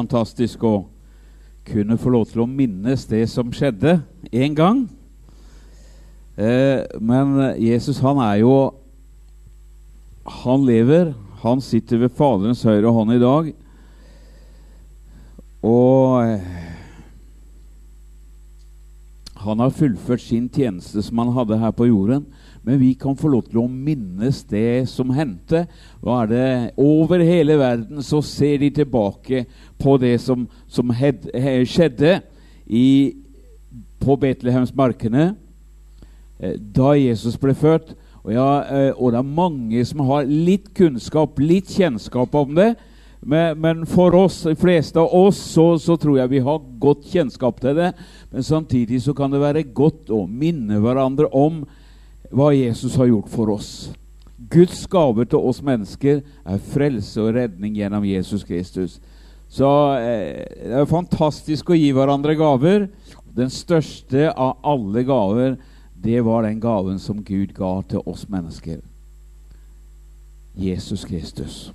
fantastisk å kunne få lov til å minnes det som skjedde en gang. Eh, men Jesus, han er jo Han lever. Han sitter ved Faderens høyre hånd i dag. Og eh, han har fullført sin tjeneste som han hadde her på jorden. Men vi kan få lov til å minnes det som hendte. Hva er det? Over hele verden så ser de tilbake på det som, som hed, skjedde i, på Betlehemsmarkene eh, da Jesus ble født. Og, ja, eh, og, det er mange som har litt kunnskap, litt kjennskap om det. Men, men for oss, de fleste av oss, så, så, tror jeg vi har godt kjennskap til det. Men samtidig så kan det være godt å minne hverandre om hva Jesus har gjort for oss. Guds gave til oss mennesker er frelse og redning gjennom Jesus Kristus. Så eh, det er fantastisk å gi hverandre gaver. Den største av alle gaver, det var den gaven som Gud ga til oss mennesker. Jesus Kristus.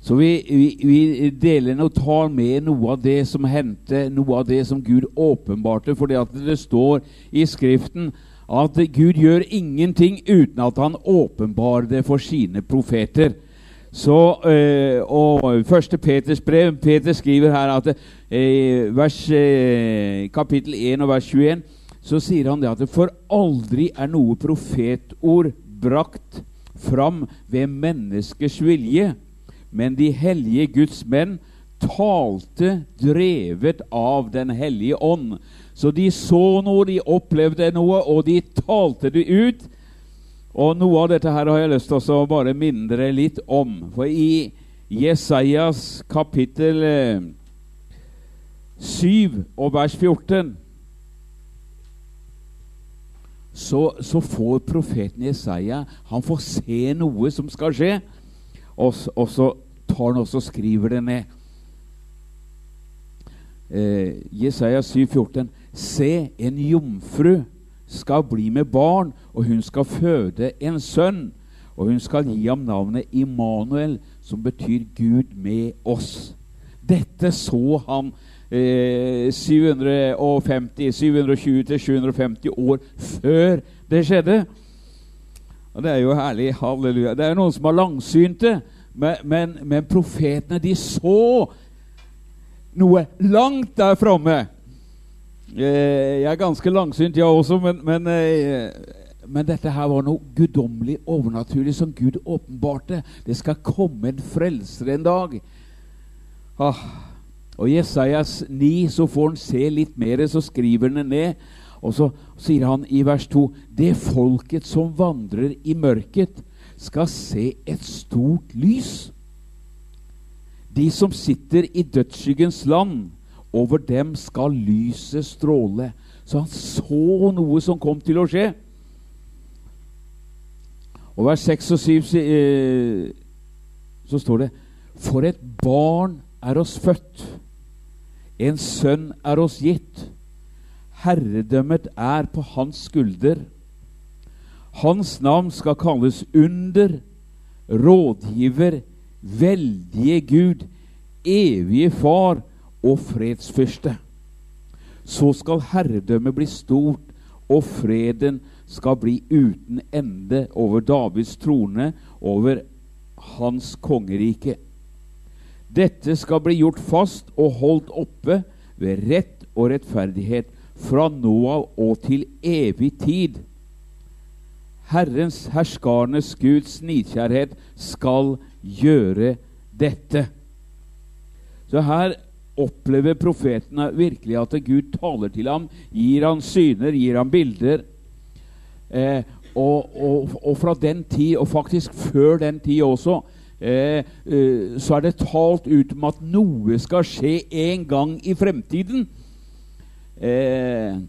Så vi, vi, vi, deler og tar med noe av det som hendte, noe av det som Gud åpenbarte, fordi det står i Skriften at Gud gjør ingenting uten at han åpenbarer det for sine profeter. Så, eh, og Første Peters brev Peter skriver her at eh, vers, eh, kapittel 1 og vers 21 så sier han det at for aldri er noe profetord brakt fram ved menneskers vilje, men de hellige Guds menn talte drevet av Den hellige ånd. Så de så noe, de opplevde noe, og de talte det ut. Og noe av dette her har jeg lyst til å bare minne dere litt om. For i Jesajas kapittel 7 eh, og vers 14 så, så, får profeten Jesaja han får se noe som skal skje, og, og så tar han også og skriver det ned. Eh, Jesaja 7, 14. Se, en jomfru skal bli med barn, og hun skal føde en sønn. Og hun skal gi ham navnet Immanuel, som betyr Gud med oss. Dette så han eh, 750-720-750 år før det skjedde. Og Det er jo herlig. Halleluja. Det er noen som har langsynte, men, men, men profetene de så noe langt der framme. Eh, jeg er ganske langsynt, jeg også, men, men, eh, men, dette her var noe guddommelig, overnaturlig, som Gud åpenbarte. Det skal komme en frelser en dag. Ah. Og I Jesajas 9 så får han se litt mer, så skriver han det ned. Og så sier han i vers 2.: Det folket som vandrer i mørket, skal se et stort lys. De som sitter i dødsskyggens land, over dem skal lyset stråle. Så han så noe som kom til å skje. Og vers 6 og 7 eh, så står det For et barn er oss født, en sønn er oss gitt. Herredømmet er på hans skulder. Hans navn skal kalles under, rådgiver, veldige Gud, evige Far og fredsfyrste. Så skal herredømmet bli stort, og freden skal bli uten ende over Davids trone, over hans kongerike. Dette skal bli gjort fast og holdt oppe ved rett og rettferdighet fra nå av og til evig tid. Herrens herskarnes Guds nidkjærhet skal gjøre dette. Så her opplever profetene virkelig at Gud taler til ham, gir ham syner, gir ham bilder. Eh, og, og, og, fra den tid, og faktisk før den tid også, eh, eh, så er det talt ut om at noe skal skje en gang i fremtiden. Eh,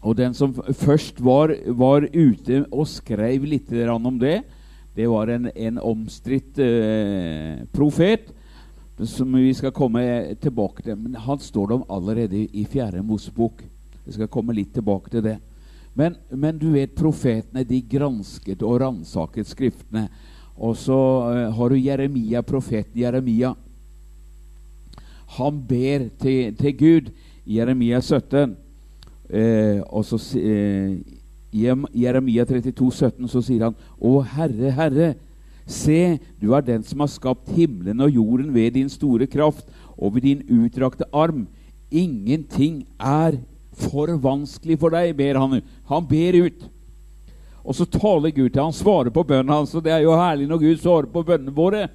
og den som først var, var, ute og skrev litt om det, det var en, en omstridt eh, profet som vi skal komme tilbake til. Men han står det om allerede i Fjerde Mosebok. Jeg skal komme litt tilbake til det. Men, men du vet, profetene de gransket og ransaket Skriftene. Og så uh, har du Jeremia, profeten Jeremia. Han ber til, til Gud i Jeremia 17. Eh, og så eh, I Jeremia 32, 17 så sier han Å Herre, Herre, se, du er den som har skapt himmelen og jorden ved din store kraft og ved din utdrakte arm. Ingenting er for vanskelig for deg, ber han. Han ber ut. Og så taler Gud til han svarer på bønnen hans. Og det er jo herlig når Gud svarer på bønnene våre.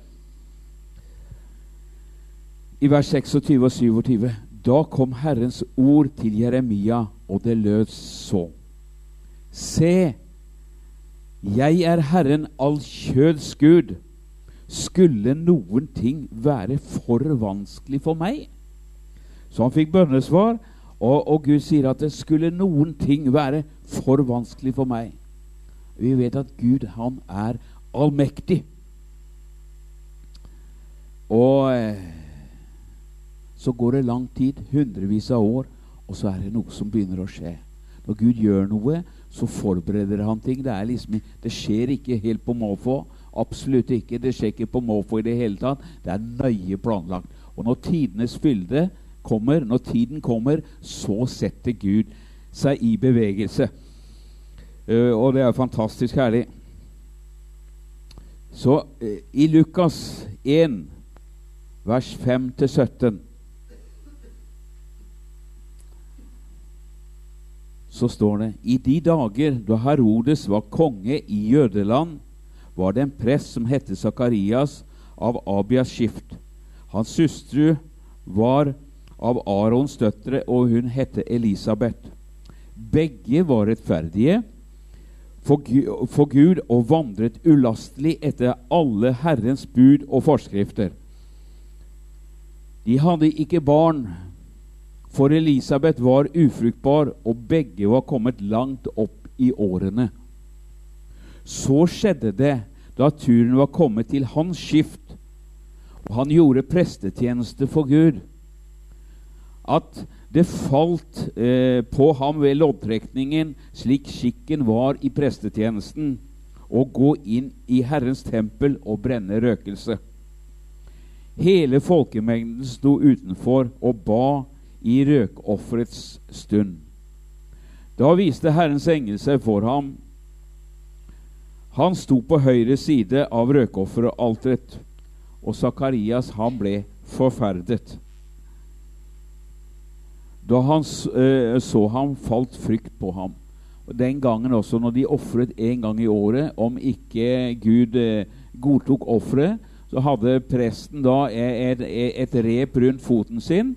I vers 26 og 27 Da kom Herrens ord til Jeremia, og det lød så. Se, jeg er Herren all kjøds Gud. Skulle noen ting være for vanskelig for meg? Så han fikk bønnesvar, og, og Gud sier at det skulle noen ting være for vanskelig for meg. Vi vet at Gud, han er allmektig. Og eh, så går det lang tid, hundrevis av år, og så er det noe som begynner å skje. Når Gud gjør noe, så forbereder han ting. Det, liksom, det skjer ikke helt på måfå. Absolutt ikke. Det skjer ikke på måfå i det hele tatt. Det er nøye planlagt. Og når tidenes fylde kommer, når tiden kommer, så setter Gud seg i bevegelse. Uh, og det er fantastisk herlig. Så uh, i Lukas 1, vers 5-17 så står det I de dager da Herodes var konge i Jødeland, var det en prest som het Sakarias av Abias skift. Hans søstru var av Arons døtre, og hun het Elisabeth. Begge var rettferdige for, for Gud og vandret ulastelig etter alle Herrens bud og forskrifter. De hadde ikke barn, for Elisabeth var ufruktbar, og begge var kommet langt opp i årene. Så skjedde det da turen var kommet til hans skift, og han gjorde prestetjeneste for Gud, at det falt eh, på ham ved loddtrekningen, slik skikken var i prestetjenesten, å gå inn i Herrens tempel og brenne røkelse. Hele folkemengden sto utenfor og ba i røkofferets stund. Da viste Herrens engel seg for ham. Han sto på høyre side av røkofferalteret, og Sakarias han ble forferdet. Da han uh, så ham, falt frykt på ham. Og Den gangen også, når de ofret en gang i året, om ikke Gud uh, godtok offeret, så hadde presten da et, et, et rep rundt foten sin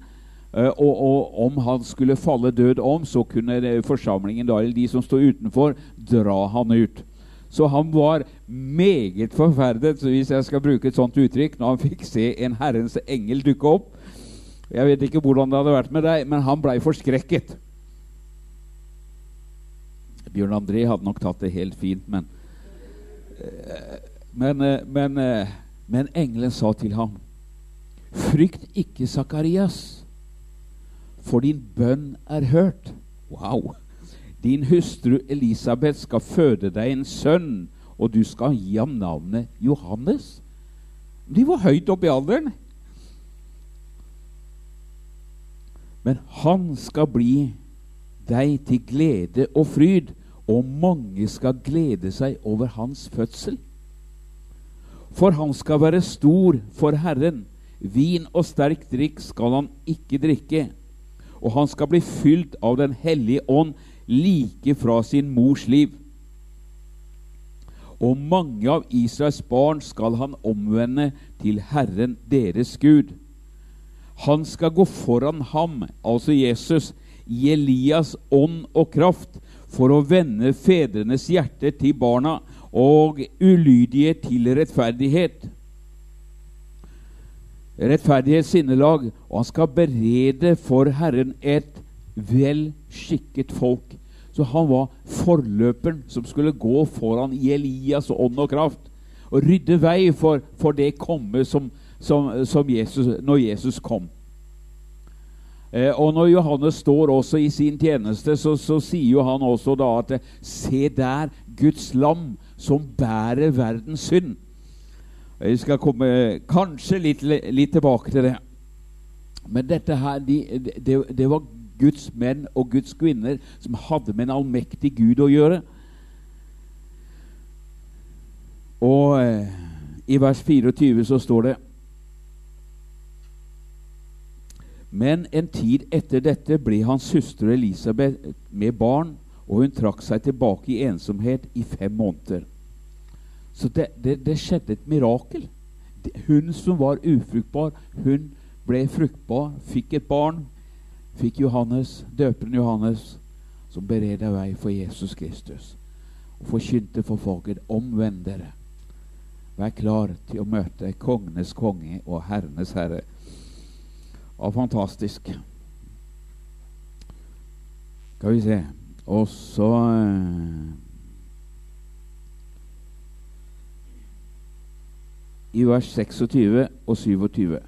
og, og, om han skulle falle død om, så kunne forsamlingen da, eller de som sto utenfor, dra han ut. Så han var meget forferdet, hvis jeg skal bruke et sånt uttrykk, når han fikk se en Herrens engel dukke opp. Jeg vet ikke hvordan det hadde vært med deg, men han blei forskrekket. Bjørn André hadde nok tatt det helt fint, men uh, men, men, men engelen sa til ham, frykt ikke, Sakarias for din bønn er hørt. Wow! Din hustru Elisabeth skal føde deg en sønn, og du skal gi ham navnet Johannes. De var høyt oppe i alderen. Men han skal bli deg til glede og fryd, og mange skal glede seg over hans fødsel. For han skal være stor for Herren. Vin og sterk drikk skal han ikke drikke og han skal bli fylt av Den hellige ånd like fra sin mors liv. Og mange av Israels barn skal han omvende til Herren deres Gud. Han skal gå foran ham, altså Jesus, i Elias ånd og kraft, for å vende fedrenes hjerter til barna og ulydige til rettferdighet rettferdighets sinnelag, og han skal berede for Herren et vel skikket folk. Så han var forløperen som skulle gå foran i Elias ånd og kraft og rydde vei for, for det komme som, som, som Jesus, når Jesus kom. Eh, og når Johannes står også i sin tjeneste, så, så sier jo han også da at Se der Guds lam som bærer verdens synd. Jeg skal komme kanskje litt, litt tilbake til det. Men dette her, de, det, det var Guds menn og Guds kvinner som hadde med en allmektig Gud å gjøre. Og eh, i vers 24 så står det Men en tid etter dette ble hans søster Elisabeth med barn, og hun trakk seg tilbake i ensomhet i fem måneder. Så det, det, det skjedde et mirakel. Hun som var ufruktbar, hun ble fruktbar, fikk et barn, fikk Johannes, døperen Johannes, som bereda vei for Jesus Kristus. Og forkynte for folket omvend dere. Vær klar til å møte kongenes konge og herrenes herre. Og fantastisk. Skal vi se Og så I vers 26 og 27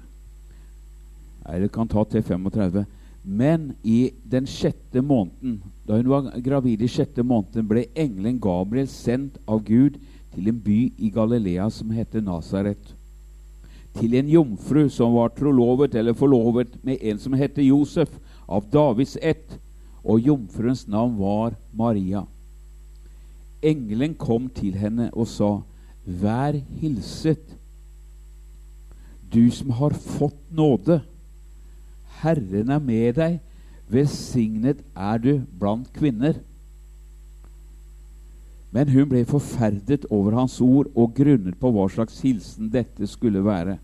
Nei, det kan ta til 35. Men i den sjette måneden, da hun var gravid i sjette måneden, ble engelen Gabriel sendt av Gud til en by i Galilea som heter Nasaret. Til en jomfru som var trolovet eller forlovet med en som heter Josef, av Davids ett, og jomfruens navn var Maria. Engelen kom til henne og sa, Vær hilset, du som har fått nåde. Herren er med deg, velsignet er du blant kvinner. Men hun ble forferdet over hans ord og grunnet på hva slags hilsen dette skulle være.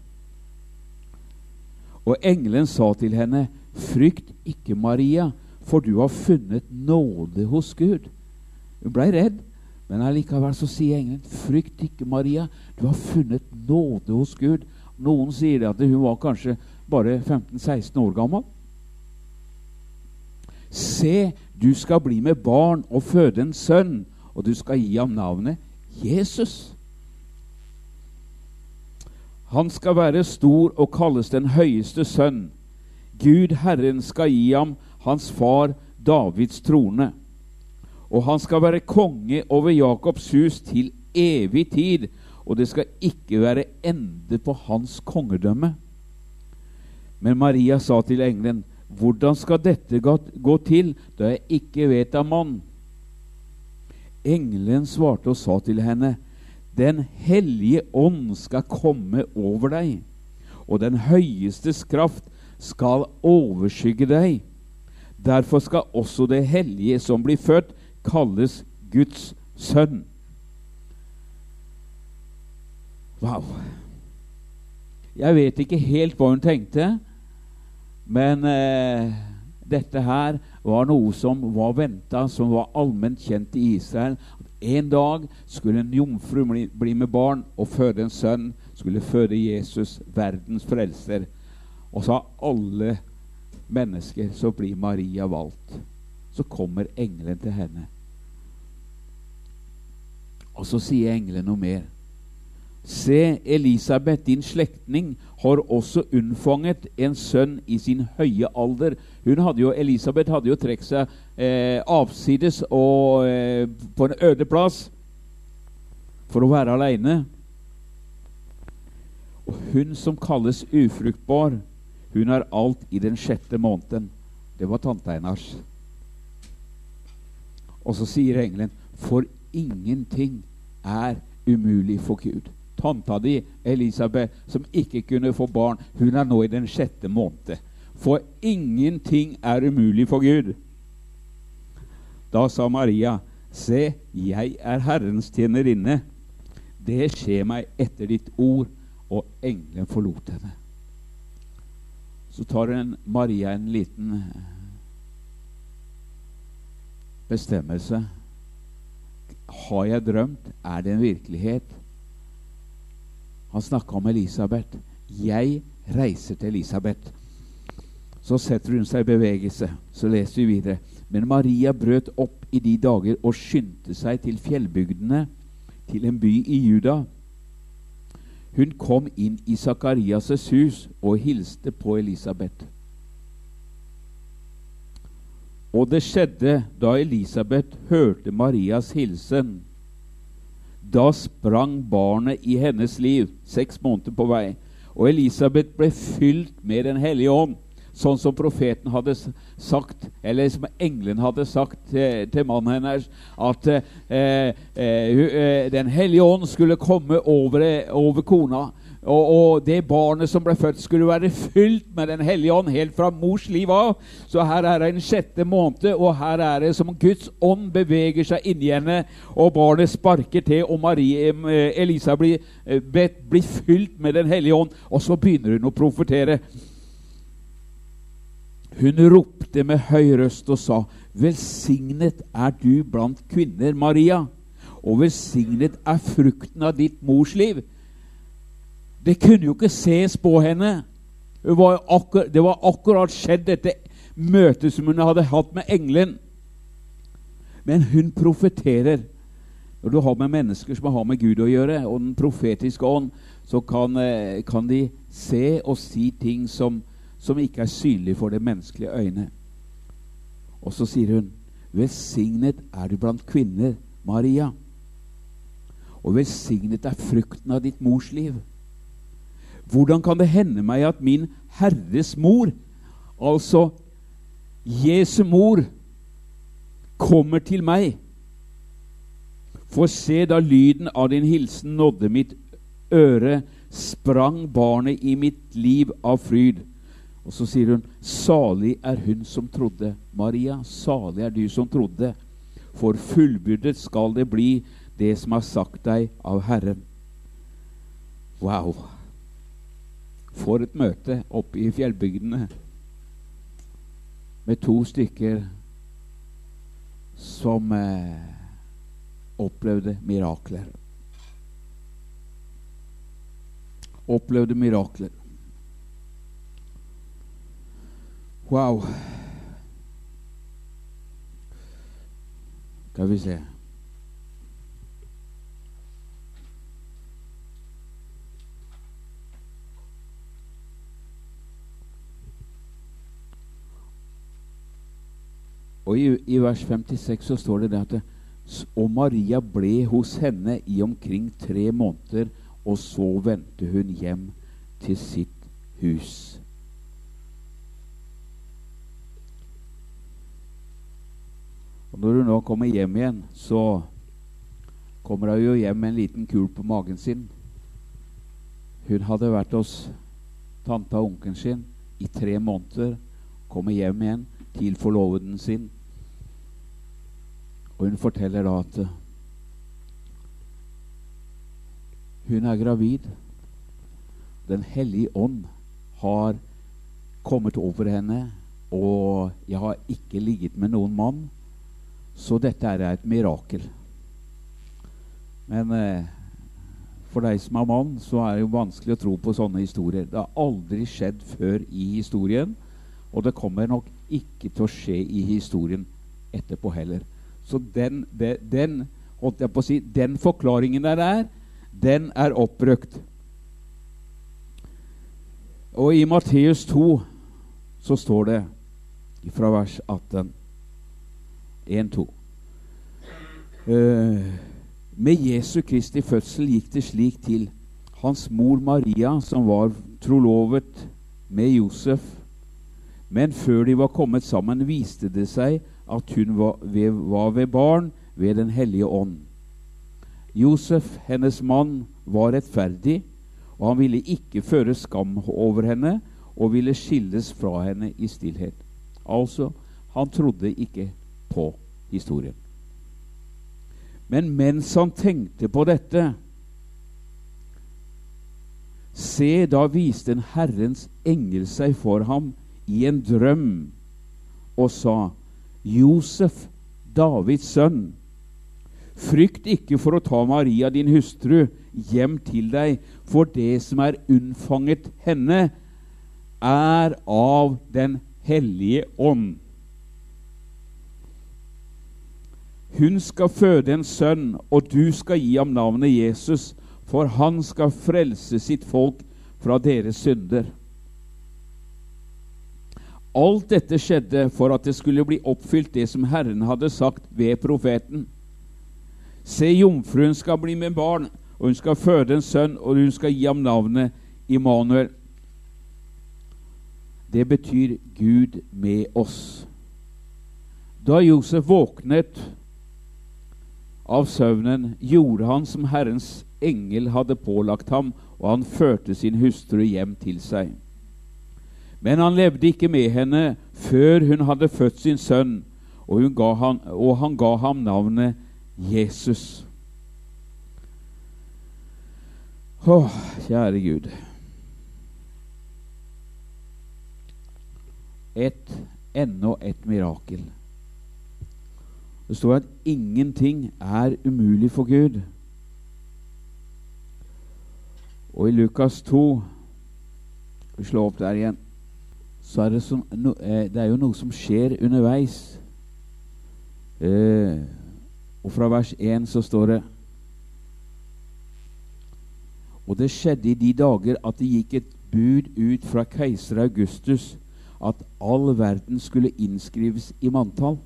Og engelen sa til henne, Frykt ikke, Maria, for du har funnet nåde hos Gud. Hun blei redd, men allikevel så sier engelen, Frykt ikke, Maria, du har funnet nåde hos Gud. Noen sier at hun var kanskje bare 15-16 år gammel. Se, du skal bli med barn og føde en sønn, og du skal gi ham navnet Jesus. Han skal være stor og kalles den høyeste sønn. Gud Herren skal gi ham hans far Davids trone. Og han skal være konge over Jakobs hus til evig tid, og det skal ikke være ende på hans kongedømme. Men Maria sa til engelen, hvordan skal dette gå til, da jeg ikke vet av mann? Engelen svarte og sa til henne, Den hellige ånd skal komme over deg, og den høyestes kraft skal overskygge deg. Derfor skal også det hellige som blir født, kalles Guds sønn. Wow. Jeg vet ikke helt hva hun tenkte, men eh, dette her var noe som var venta, som var allment kjent i Israel. En dag skulle en jomfru bli med barn og føde en sønn. Skulle føde Jesus, verdens frelser. Og så av alle mennesker så blir Maria valgt. Så kommer engelen til henne. Og så sier engelen noe mer. Se, Elisabeth, din slektning, har også unnfanget en sønn i sin høye alder. Hun hadde jo, Elisabeth hadde jo trukket seg eh, avsides og eh, på en øde plass for å være aleine. Og hun som kalles ufruktbar, hun har alt i den sjette måneden. Det var tante Einars. Og så sier engelen, for ingenting er umulig for Gud tanta di Elisabeth, som ikke kunne få barn, hun er nå i den sjette måned. For ingenting er umulig for Gud. Da sa Maria, Se, jeg er Herrens tjenerinne. Det skjer meg etter ditt ord. Og engelen forlot henne. Så tar en Maria en liten bestemmelse. Har jeg drømt? Er det en virkelighet? Han snakka om Elisabeth. 'Jeg reiser til Elisabeth'. Så setter hun seg i bevegelse. Så leser vi videre. Men Maria brøt opp i de dager og skyndte seg til fjellbygdene, til en by i Juda. Hun kom inn i Sakarias' hus og hilste på Elisabeth. Og det skjedde da Elisabeth hørte Marias hilsen da sprang barnet i hennes liv, seks måneder på vei. Og Elisabeth ble fylt med Den hellige ånd. sånn som profeten hadde sagt, eller som engelen hadde sagt til, til mannen hennes, at eh, eh, Den hellige ånd skulle komme over, over kona. Og, og, det barnet som ble født, skulle være fylt med Den hellige ånd helt fra mors liv av. Så her er det en sjette måned, og her er det som Guds ånd beveger seg inni henne, og barnet sparker til, og Marie, eh, Elisa blir, eh, blir fylt med Den hellige ånd, og så begynner hun å profetere. Hun ropte med høy røst og sa, 'Velsignet er du blant kvinner, Maria', og velsignet er frukten av ditt mors liv. Det kunne jo ikke ses på henne. Det var akkurat, det var akkurat skjedd, dette møtet som hun hadde hatt med engelen. Men hun profeterer. Når du har med mennesker som har med Gud å gjøre, og den profetiske ånd, så kan, eh, kan de se og si ting som, som ikke er synlige for det menneskelige øyne. Og så sier hun, 'Velsignet er du blant kvinner, Maria.' Og velsignet er frukten av ditt mors liv. Hvordan kan det hende meg at min Herres mor, altså Jesu mor, kommer til meg? For se, da lyden av din hilsen nådde mitt øre, sprang barnet i mitt liv av fryd. Og så sier hun, salig er hun som trodde. Maria, salig er du som trodde. For fullbyrdet skal det bli, det som har sagt deg av Herren. Wow! For et møte oppe i fjellbygdene med to stykker som eh, opplevde mirakler. Opplevde mirakler. Wow. Skal vi se Og i, i, vers 56 så står det, det at Og Maria ble hos henne i omkring tre måneder, og så vendte hun hjem til sitt hus. Og Når hun nå kommer hjem igjen, så kommer hun jo hjem med en liten kul på magen sin. Hun hadde vært hos tanta og onkelen sin i tre måneder. Kommer hjem igjen til forloveden sin. Og hun forteller da at eh, hun er gravid. Den hellige ånd har kommet over henne, og jeg har ikke ligget med noen mann. Så dette er et mirakel. Men eh, for deg som er mann, så er det jo vanskelig å tro på sånne historier. Det har aldri skjedd før i historien, og det kommer nok ikke til å skje i historien etterpå heller. Så den, den, holdt jeg på å si, den forklaringen der er, den er oppbrukt. Og i Matteus 2 så står det fra vers 18 1-2 uh, Med Jesu Kristi fødsel gikk det slik til. Hans mor Maria, som var trolovet med Josef, men før de var kommet sammen, viste det seg at hun var ved, barn ved Den hellige ånd. Josef, hennes mann, var rettferdig, og han ville ikke føre skam over henne og ville skilles fra henne i stillhet. Altså, han trodde ikke på historien. Men mens han tenkte på dette Se, da viste en Herrens engel seg for ham i en drøm og sa:" Josef, Davids sønn, frykt ikke for å ta Maria, din hustru, hjem til deg, for det som er unnfanget henne, er av Den hellige ånd. Hun skal føde en sønn, og du skal gi ham navnet Jesus, for han skal frelse sitt folk fra deres synder. Alt dette skjedde for at det skulle bli oppfylt det som Herren hadde sagt ved profeten. Se, jomfruen skal bli med barn, og hun skal føde en sønn, og hun skal gi ham navnet Immanuel. det betyr Gud med oss. Da Josef våknet av søvnen, gjorde han som Herrens engel hadde pålagt ham, og han førte sin hustru hjem til seg. Men han levde ikke med henne før hun hadde født sin sønn, og, han, og han ga ham navnet Jesus. Å, kjære Gud. Et, ennå et mirakel. Det står at ingenting er umulig for Gud. Og i Lukas 2 Vi slår opp der igjen. Så er det, som, no, eh, det er jo noe som skjer underveis. Eh, og fra vers 1 så står det Og det skjedde i de dager at det gikk et bud ut fra keiser Augustus at all verden skulle innskrives i manntall.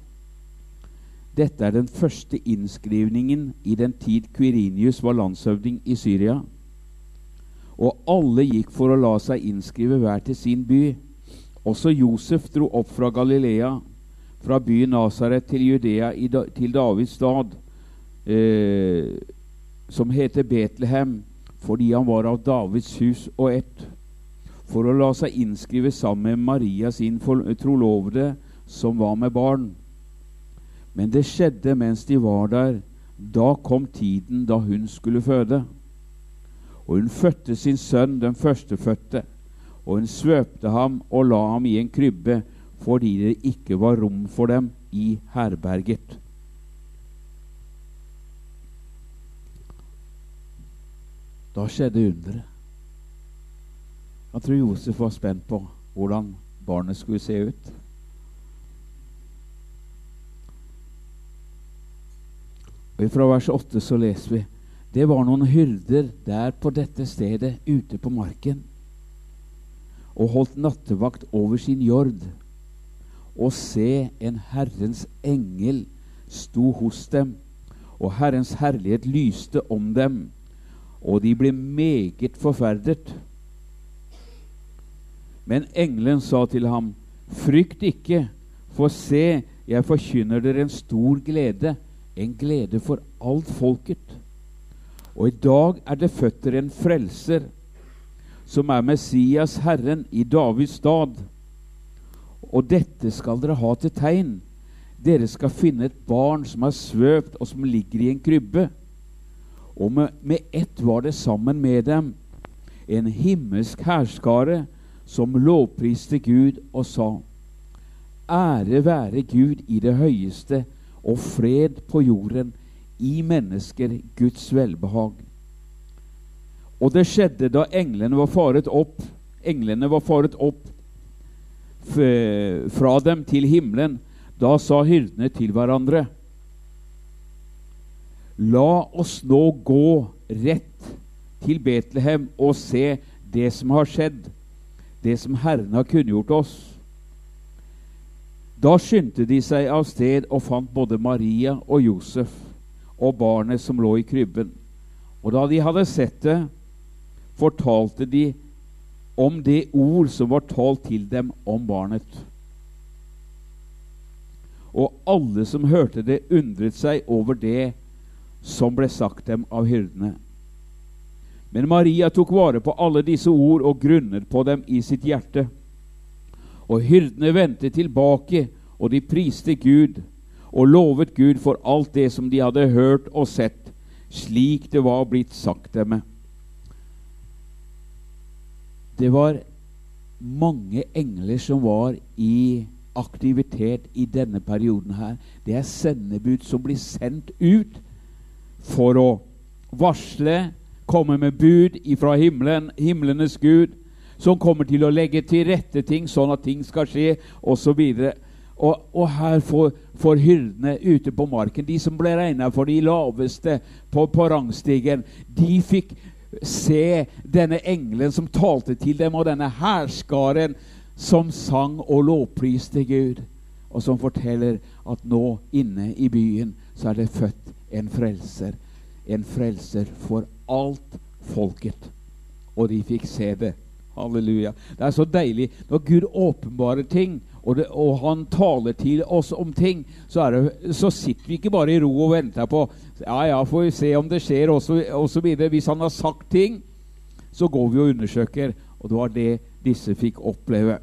Dette er den første innskrivningen i den tid Quirinius var landshøvding i Syria. Og alle gikk for å la seg innskrive hver til sin by. Også Josef dro opp fra Galilea, fra byen Nasaret til Judea, til Davids stad, eh, som heter Betlehem, fordi han var av Davids hus og ett, for å la seg innskrive sammen med Maria, sin trolovede, som var med barn. Men det skjedde mens de var der. Da kom tiden da hun skulle føde. Og hun fødte sin sønn, den førstefødte, og hun svøpte ham og la ham i en krybbe fordi det ikke var rom for dem i herberget. Da skjedde underet. Jeg tror Josef var spent på hvordan barnet skulle se ut. Og Fra vers 8 så leser vi det var noen hyrder der på dette stedet ute på marken og holdt nattevakt over sin jord. Og se, en Herrens engel sto hos dem, og Herrens herlighet lyste om dem, og de ble meget forferdet. Men engelen sa til ham, Frykt ikke, for se, jeg forkynner dere en stor glede, en glede for alt folket. Og i dag er det født en frelser, som er Messias, Herren, i Davids stad. Og dette skal dere ha til tegn. Dere skal finne et barn som er svøpt, og som ligger i en krybbe. Og med, med ett var det sammen med dem en himmelsk hærskare som lovpriste Gud og sa:" Ære være Gud i det høyeste og fred på jorden i mennesker Guds velbehag. Og det skjedde da englene var faret opp englene var faret opp fra dem til himmelen. Da sa hyrdene til hverandre.: La oss nå gå rett til Betlehem og se det som har skjedd, det som Herren har kunngjort oss. Da skyndte de seg av sted og fant både Maria og Josef og barnet som lå i krybben. Og da de hadde sett det, fortalte de om det ord som var talt til dem om barnet. Og alle som hørte det, undret seg over det som ble sagt dem av hyrdene. Men Maria tok vare på alle disse ord og grunnet på dem i sitt hjerte. Og hyrdene vendte tilbake, og de priste Gud og lovet Gud for alt det som de hadde hørt og sett, slik det var blitt sagt dem. Det var mange engler som var i aktivitet i denne perioden her. Det er sendebud som blir sendt ut for å varsle, komme med bud ifra himmelen, himlenes Gud, som kommer til å legge til rette ting sånn at ting skal skje, osv. Og, og her får, får, hyrdene ute på marken, de som ble regna for de laveste på, på rangstigen, de fikk se denne engelen som talte til dem, og denne hærskaren som sang og lovpriste Gud, og som forteller at nå inne i byen så er det født en frelser. En frelser for alt folket. Og de fikk se det Halleluja. Det er så deilig når Gud åpenbarer ting, og, det, og han taler til oss om ting, så, det, så, sitter vi ikke bare i ro og venter på Ja, ja, får vi se om det skjer, osv. Hvis han har sagt ting, så går vi og undersøker. Og det var det disse fikk oppleve.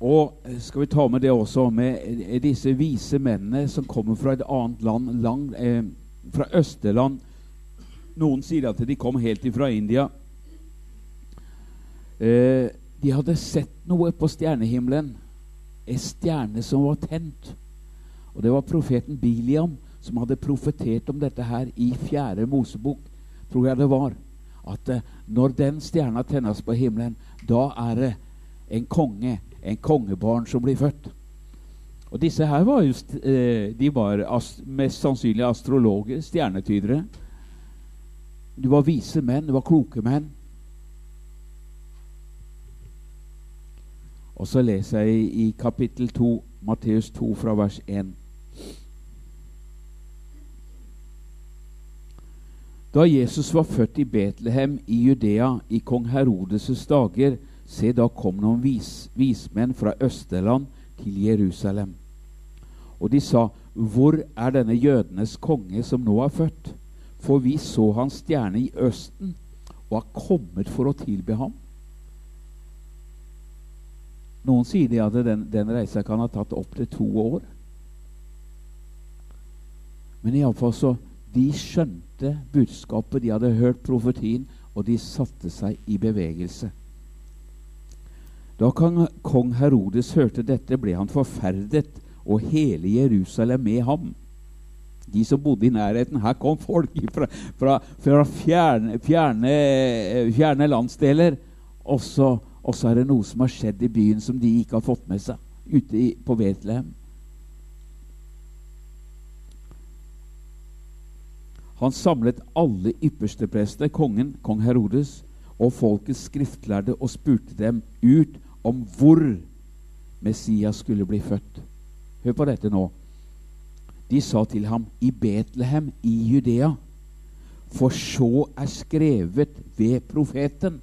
Og skal vi ta med det også, med disse vise mennene som kommer fra et annet land, lang, eh, fra Østerland. Noen sier at de kom helt ifra India. Eh, de hadde sett noe på stjernehimmelen, en stjerne som var tent. Og det var profeten Biliam som hadde profetert om dette her i fjerde Mosebok, tror jeg det var. At eh, når den stjerna tennes på himmelen, da er det en konge, en kongebarn, som blir født. Og disse her var just, eh, de var mest sannsynlig astrologer, stjernetydere. De var vise menn, de var kloke menn. Og så leser jeg i kapittel 2, Matteus 2, fra vers 1. Da Jesus var født i Betlehem i Judea i kong Herodes' dager, se, da kom noen vis, vismenn fra Østerland til Jerusalem. Og de sa, Hvor er denne jødenes konge som nå er født? For vi så hans stjerne i Østen og er kommet for å tilbe ham. Noen sier de at den, den reisa kan ha tatt opptil to år. Men iallfall så De skjønte budskapet, de hadde hørt profetien, og de satte seg i bevegelse. Da kong Herodes hørte dette, ble han forferdet, og hele Jerusalem med ham. De som bodde i nærheten. Her kom folk fra, fra, fra fjerne, fjerne, fjerne, landsdeler. Og så er det noe som har skjedd i byen som de ikke har fått med seg ute i, på Betlehem. Han samlet alle yppersteprester, kongen, kong Herodes, og folkets skriftlærde og spurte dem ut om hvor Messias skulle bli født. Hør på dette nå. De sa til ham, i Betlehem i Judea, for så er skrevet ved profeten.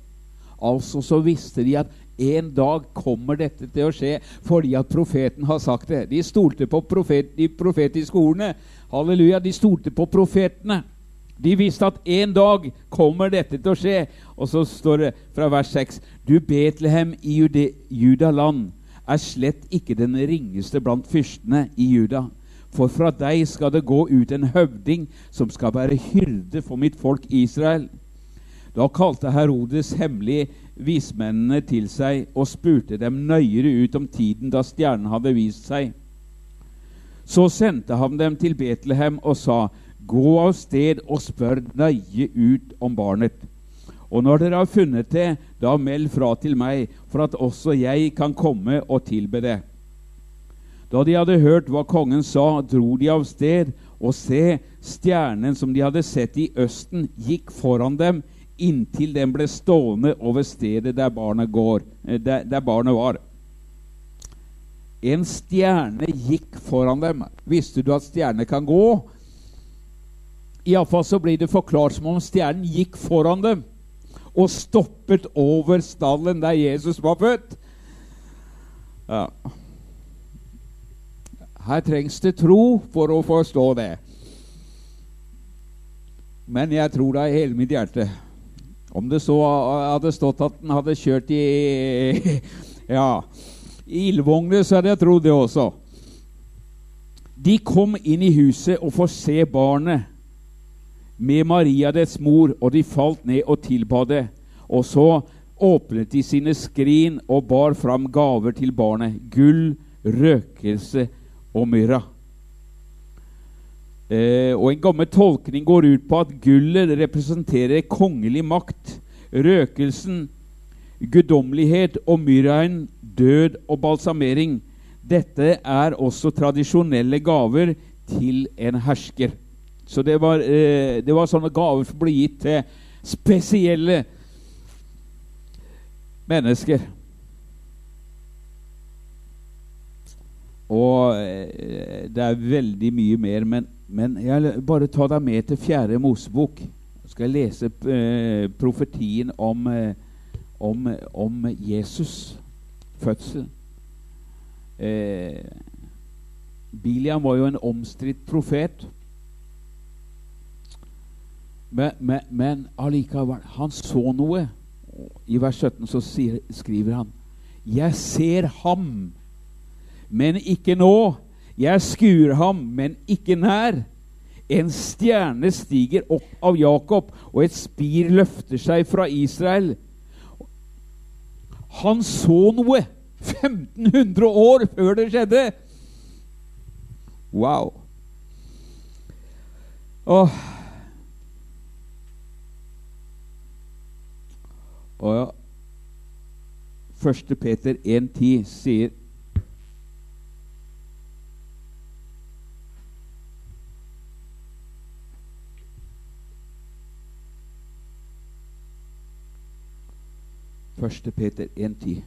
Altså så visste de at en dag kommer dette til å skje fordi at profeten har sagt det. De stolte på profet, de profetiske ordene. Halleluja, de stolte på profetene. De visste at en dag kommer dette til å skje. Og så står det fra vers 6.: Du Betlehem i Jude, Judaland er slett ikke den ringeste blant fyrstene i Juda. For fra deg skal det gå ut en høvding som skal være hyrde for mitt folk Israel. Da kalte Herodes hemmelig vismennene til seg og spurte dem nøyere ut om tiden da stjernen hadde vist seg. Så sendte han dem til Betlehem og sa:" Gå av sted og spør nøye ut om barnet. Og når dere har funnet det, da meld fra til meg, for at også jeg kan komme og tilbe det. Da de hadde hørt hva kongen sa, dro de av sted, og se, stjernen som de hadde sett i østen, gikk foran dem inntil den ble stående over stedet der barnet, går, eh, der, der barnet var. En stjerne gikk foran dem. Visste du at stjerner kan gå? Iallfall så blir det forklart som om stjernen gikk foran dem og stoppet over stallen der Jesus var født. Ja. Her trengs det tro for å forstå det. Men jeg tror det av hele mitt hjerte. Om det så hadde stått at den hadde kjørt i ja, ildvogner, så hadde jeg trodd det også. De kom inn i huset og får se barnet med Maria dets mor, og de falt ned og tilba det. Og så åpnet de sine skrin og bar fram gaver til barnet. Gull, røkelse og myrra. Eh, og En gammel tolkning går ut på at gullet representerer kongelig makt. Røkelsen, guddommelighet og myrraen, død og balsamering. Dette er også tradisjonelle gaver til en hersker. Så det var, eh, det var sånne gaver som ble gitt til spesielle mennesker. Og eh, det er veldig mye mer, men, men jeg vil bare ta deg med til fjerde Mosebok. skal jeg lese eh, profetien om, eh, om, om, Jesus' fødsel. Eh, Biliam var jo en omstridt profet. Men, men, men allikevel Han så noe. I vers 17 så sier, skriver han Jeg ser ham, men ikke nå. Jeg skuer ham, men ikke nær. En stjerne stiger opp av Jakob, og et spir løfter seg fra Israel. Han så noe 1500 år før det skjedde. Wow. Åh. Og ja, 1. Peter 1,10 sier Første Peter 1,10.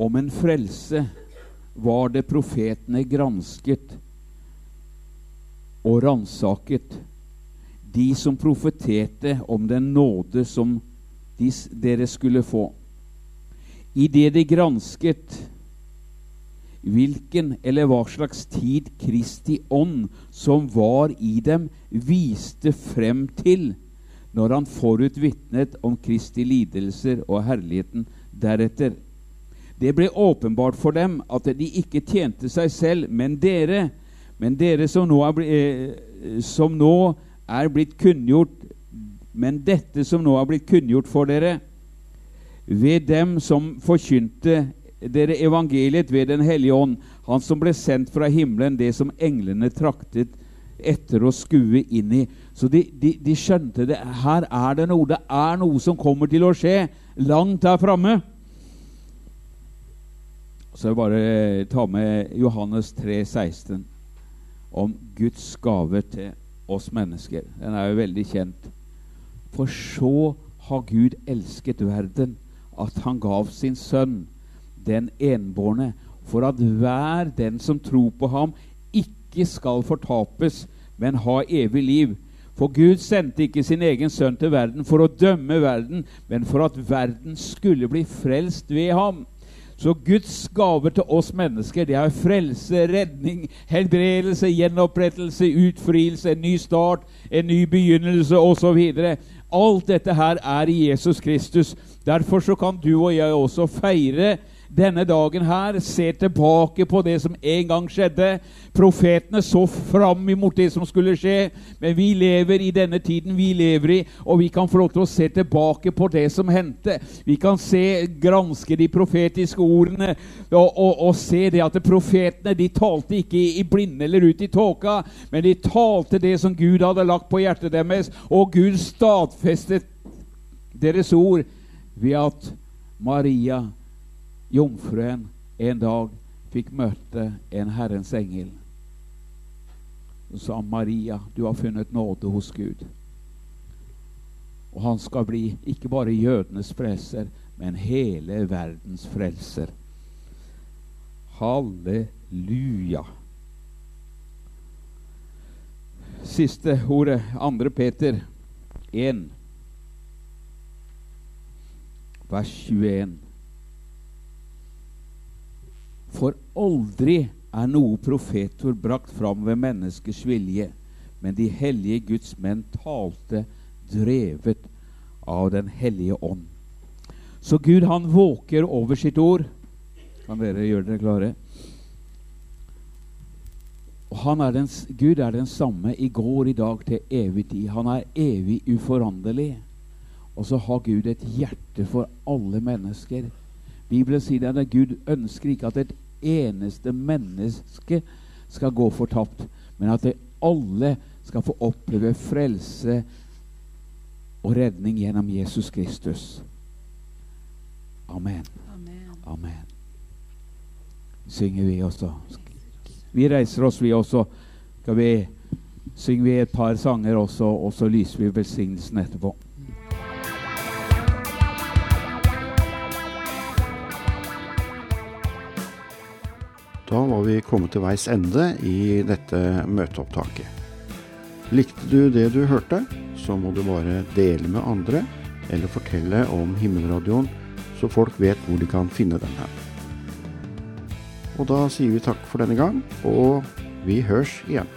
Om en frelse var det profetene gransket og ransaket, de som profeterte om den nåde som de, dere skulle få. I det de gransket hvilken eller hva slags tid Kristi ånd som var i dem, viste frem til når han forut vitnet om Kristi lidelser og herligheten deretter. Det ble åpenbart for dem at de ikke tjente seg selv, men dere. Men dere som nå er, eh, som nå er blitt kunngjort Men dette som nå er blitt kunngjort for dere ved dem som forkynte dere evangeliet ved Den hellige ånd, han som ble sendt fra himmelen, det som englene traktet etter å skue inn i. Så de, de, de skjønte det. Her er det noe. Det er noe som kommer til å skje langt der framme. Så jeg bare ta med Johannes 3, 16 om Guds gave til oss mennesker. Den er jo veldig kjent. For så har Gud elsket verden, at han gav sin sønn, den enbårne, for at hver den som tror på ham, ikke skal fortapes, men ha evig liv. For Gud sendte ikke sin egen sønn til verden for å dømme verden, men for at verden skulle bli frelst ved ham. Så Guds gaver til oss mennesker det er frelse, redning, helbredelse, gjenopprettelse, utfrielse, en ny start, en ny begynnelse osv. Alt dette her er i Jesus Kristus. Derfor så kan du og jeg også feire denne dagen her ser tilbake på det som en gang skjedde. Profetene så fram imot det som skulle skje, men vi lever i denne tiden vi lever i, og vi kan få lov til å se tilbake på det som hendte. Vi kan se, granske de profetiske ordene og, og, og se det at profetene de talte ikke i, blinde eller ut i tåka, men de talte det som Gud hadde lagt på hjertet deres, og Gud stadfestet deres ord ved at Maria jomfruen en dag fikk møte en Herrens engel. Så sa Maria, du har funnet nåde hos Gud. Og han skal bli ikke bare jødenes frelser, men hele verdens frelser. Halleluja. Siste ordet, 2. Peter 1, vers 21. For aldri er noe profetord brakt fram ved menneskers vilje, men de hellige Guds menn talte drevet av Den hellige ånd. Så Gud, han våker over sitt ord. Kan dere gjøre dere klare? Og er den, Gud er den samme i går, i dag, til evig tid. Han er evig uforanderlig. Og så har Gud et hjerte for alle mennesker. Bibelen sier at Gud ønsker ikke at et eneste menneske skal gå fortapt, men at alle skal få oppleve frelse og redning gjennom Jesus Kristus. Amen. Amen. Amen. Synger vi også. Vi reiser oss, vi også. Skal vi synger vi et par sanger også, og så lyser vi velsignelsen etterpå. Da var vi kommet til veis ende i dette møteopptaket. Likte du det du hørte, så må du bare dele med andre, eller fortelle om Himmelradioen, så folk vet hvor de kan finne den her. Og da sier vi takk for denne gang, og vi hørs igjen.